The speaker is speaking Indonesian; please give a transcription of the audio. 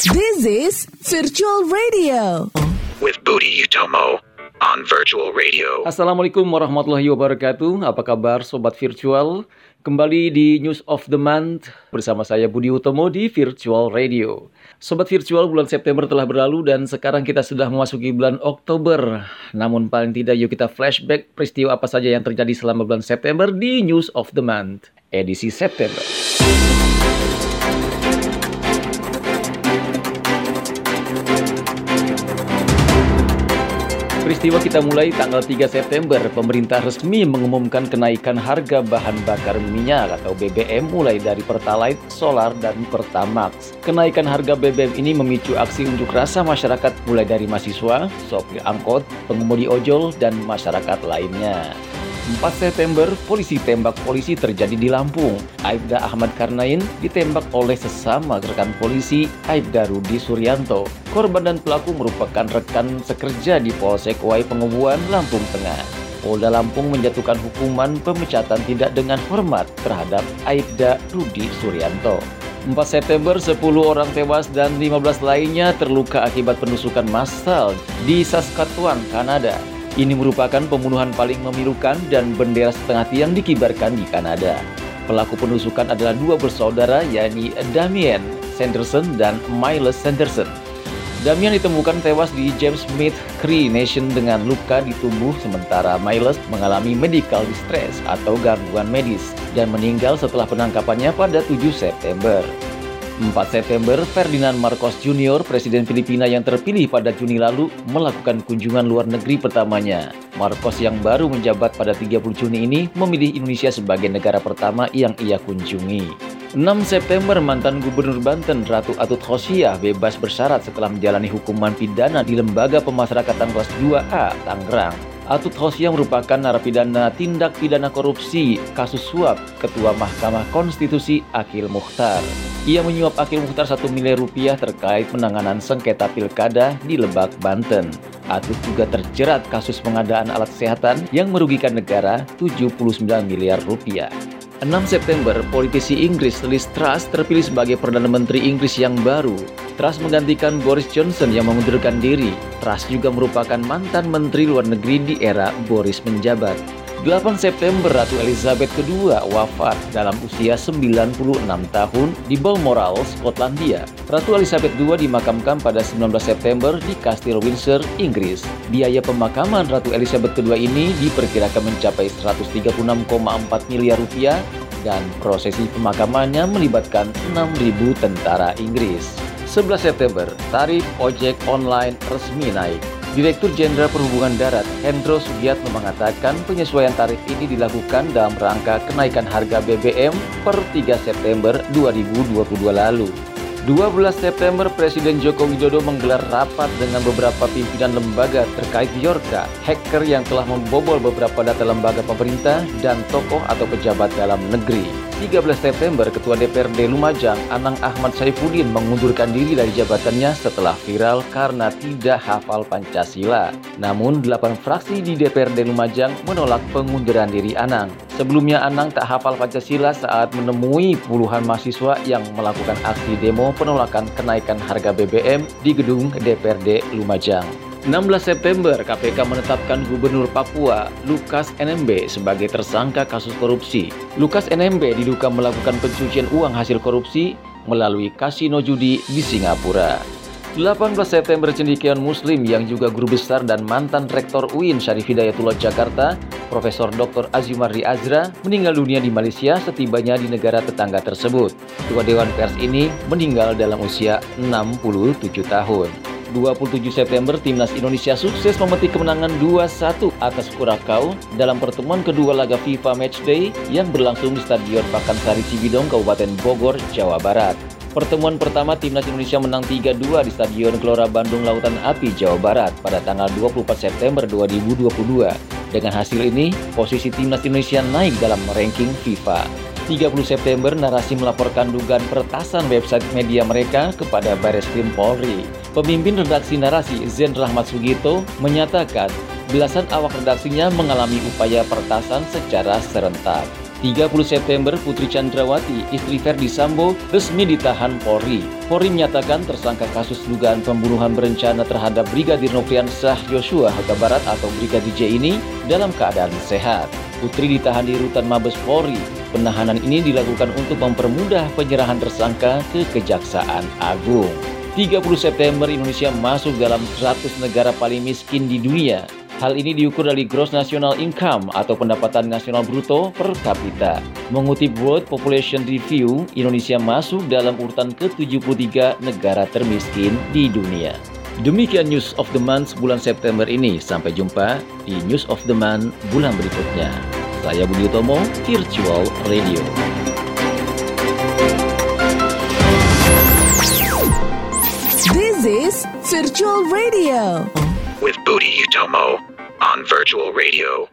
This is Virtual Radio. with Booty Utomo on virtual radio. Assalamualaikum warahmatullahi wabarakatuh. Apa kabar sobat virtual? Kembali di News of the Month bersama saya Budi Utomo di Virtual Radio. Sobat virtual bulan September telah berlalu dan sekarang kita sudah memasuki bulan Oktober. Namun paling tidak yuk kita flashback peristiwa apa saja yang terjadi selama bulan September di News of the Month edisi September. Peristiwa kita mulai tanggal 3 September. Pemerintah resmi mengumumkan kenaikan harga bahan bakar minyak atau BBM mulai dari Pertalite, Solar, dan Pertamax. Kenaikan harga BBM ini memicu aksi unjuk rasa masyarakat mulai dari mahasiswa, sopir angkot, pengemudi ojol, dan masyarakat lainnya. 4 September, polisi tembak polisi terjadi di Lampung. Aibda Ahmad Karnain ditembak oleh sesama rekan polisi Aibda Rudi Suryanto. Korban dan pelaku merupakan rekan sekerja di Polsek Wai Pengebuan, Lampung Tengah. Polda Lampung menjatuhkan hukuman pemecatan tidak dengan hormat terhadap Aibda Rudi Suryanto. 4 September, 10 orang tewas dan 15 lainnya terluka akibat penusukan massal di Saskatchewan, Kanada. Ini merupakan pembunuhan paling memilukan dan bendera setengah tiang dikibarkan di Kanada. Pelaku penusukan adalah dua bersaudara yakni Damien Sanderson dan Miles Sanderson. Damian ditemukan tewas di James Smith Cree Nation dengan luka di tubuh sementara Miles mengalami medical distress atau gangguan medis dan meninggal setelah penangkapannya pada 7 September. 4 September, Ferdinand Marcos Jr., Presiden Filipina yang terpilih pada Juni lalu, melakukan kunjungan luar negeri pertamanya. Marcos yang baru menjabat pada 30 Juni ini memilih Indonesia sebagai negara pertama yang ia kunjungi. 6 September, mantan Gubernur Banten Ratu Atut Khosyah bebas bersyarat setelah menjalani hukuman pidana di Lembaga Pemasyarakatan kelas 2A, Tangerang. Atut Khosyah merupakan narapidana tindak pidana korupsi kasus suap Ketua Mahkamah Konstitusi Akil Mukhtar. Ia menyuap Akil Mukhtar 1 miliar rupiah terkait penanganan sengketa pilkada di Lebak, Banten. Atut juga terjerat kasus pengadaan alat kesehatan yang merugikan negara 79 miliar rupiah. 6 September, politisi Inggris Liz Truss terpilih sebagai Perdana Menteri Inggris yang baru. Truss menggantikan Boris Johnson yang mengundurkan diri. Truss juga merupakan mantan Menteri Luar Negeri di era Boris menjabat. 8 September, Ratu Elizabeth II wafat dalam usia 96 tahun di Balmoral, Skotlandia. Ratu Elizabeth II dimakamkan pada 19 September di Kastil Windsor, Inggris. Biaya pemakaman Ratu Elizabeth II ini diperkirakan mencapai 136,4 miliar rupiah dan prosesi pemakamannya melibatkan 6.000 tentara Inggris. 11 September, tarif ojek online resmi naik. Direktur Jenderal Perhubungan Darat Hendro Sugiatno mengatakan penyesuaian tarif ini dilakukan dalam rangka kenaikan harga BBM per 3 September 2022 lalu. 12 September Presiden Joko Widodo menggelar rapat dengan beberapa pimpinan lembaga terkait Biorka, hacker yang telah membobol beberapa data lembaga pemerintah dan tokoh atau pejabat dalam negeri. 13 September, Ketua DPRD Lumajang, Anang Ahmad Saifuddin mengundurkan diri dari jabatannya setelah viral karena tidak hafal Pancasila. Namun, 8 fraksi di DPRD Lumajang menolak pengunduran diri Anang. Sebelumnya, Anang tak hafal Pancasila saat menemui puluhan mahasiswa yang melakukan aksi demo penolakan kenaikan harga BBM di gedung DPRD Lumajang. 16 September, KPK menetapkan Gubernur Papua, Lukas NMB, sebagai tersangka kasus korupsi. Lukas NMB diduga melakukan pencucian uang hasil korupsi melalui kasino judi di Singapura. 18 September cendikiawan muslim yang juga guru besar dan mantan rektor UIN Syarif Hidayatullah Jakarta, Profesor Dr. Azumardi Azra meninggal dunia di Malaysia setibanya di negara tetangga tersebut. Ketua Dewan Pers ini meninggal dalam usia 67 tahun. 27 September, Timnas Indonesia sukses memetik kemenangan 2-1 atas Kurakau dalam pertemuan kedua laga FIFA Matchday yang berlangsung di Stadion Pakansari Cibidong, Kabupaten Bogor, Jawa Barat. Pertemuan pertama Timnas Indonesia menang 3-2 di Stadion Gelora Bandung Lautan Api, Jawa Barat pada tanggal 24 September 2022. Dengan hasil ini, posisi Timnas Indonesia naik dalam ranking FIFA. 30 September, Narasi melaporkan dugaan peretasan website media mereka kepada Baris Krim Polri. Pemimpin redaksi Narasi, Zen Rahmat Sugito, menyatakan belasan awak redaksinya mengalami upaya peretasan secara serentak. 30 September, Putri Chandrawati, istri Verdi Sambo, resmi ditahan Polri. Polri menyatakan tersangka kasus dugaan pembunuhan berencana terhadap Brigadir Nofriansah Yosua Huta Barat atau Brigadir J ini dalam keadaan sehat. Putri ditahan di rutan Mabes Polri. Penahanan ini dilakukan untuk mempermudah penyerahan tersangka ke Kejaksaan Agung. 30 September Indonesia masuk dalam 100 negara paling miskin di dunia. Hal ini diukur dari Gross National Income atau pendapatan nasional bruto per kapita. Mengutip World Population Review, Indonesia masuk dalam urutan ke-73 negara termiskin di dunia. Demikian News of the Month bulan September ini. Sampai jumpa di News of the Month bulan berikutnya. Saya Budi Utomo, Virtual Radio. This is Virtual Radio. With Booty Utomo on Virtual Radio.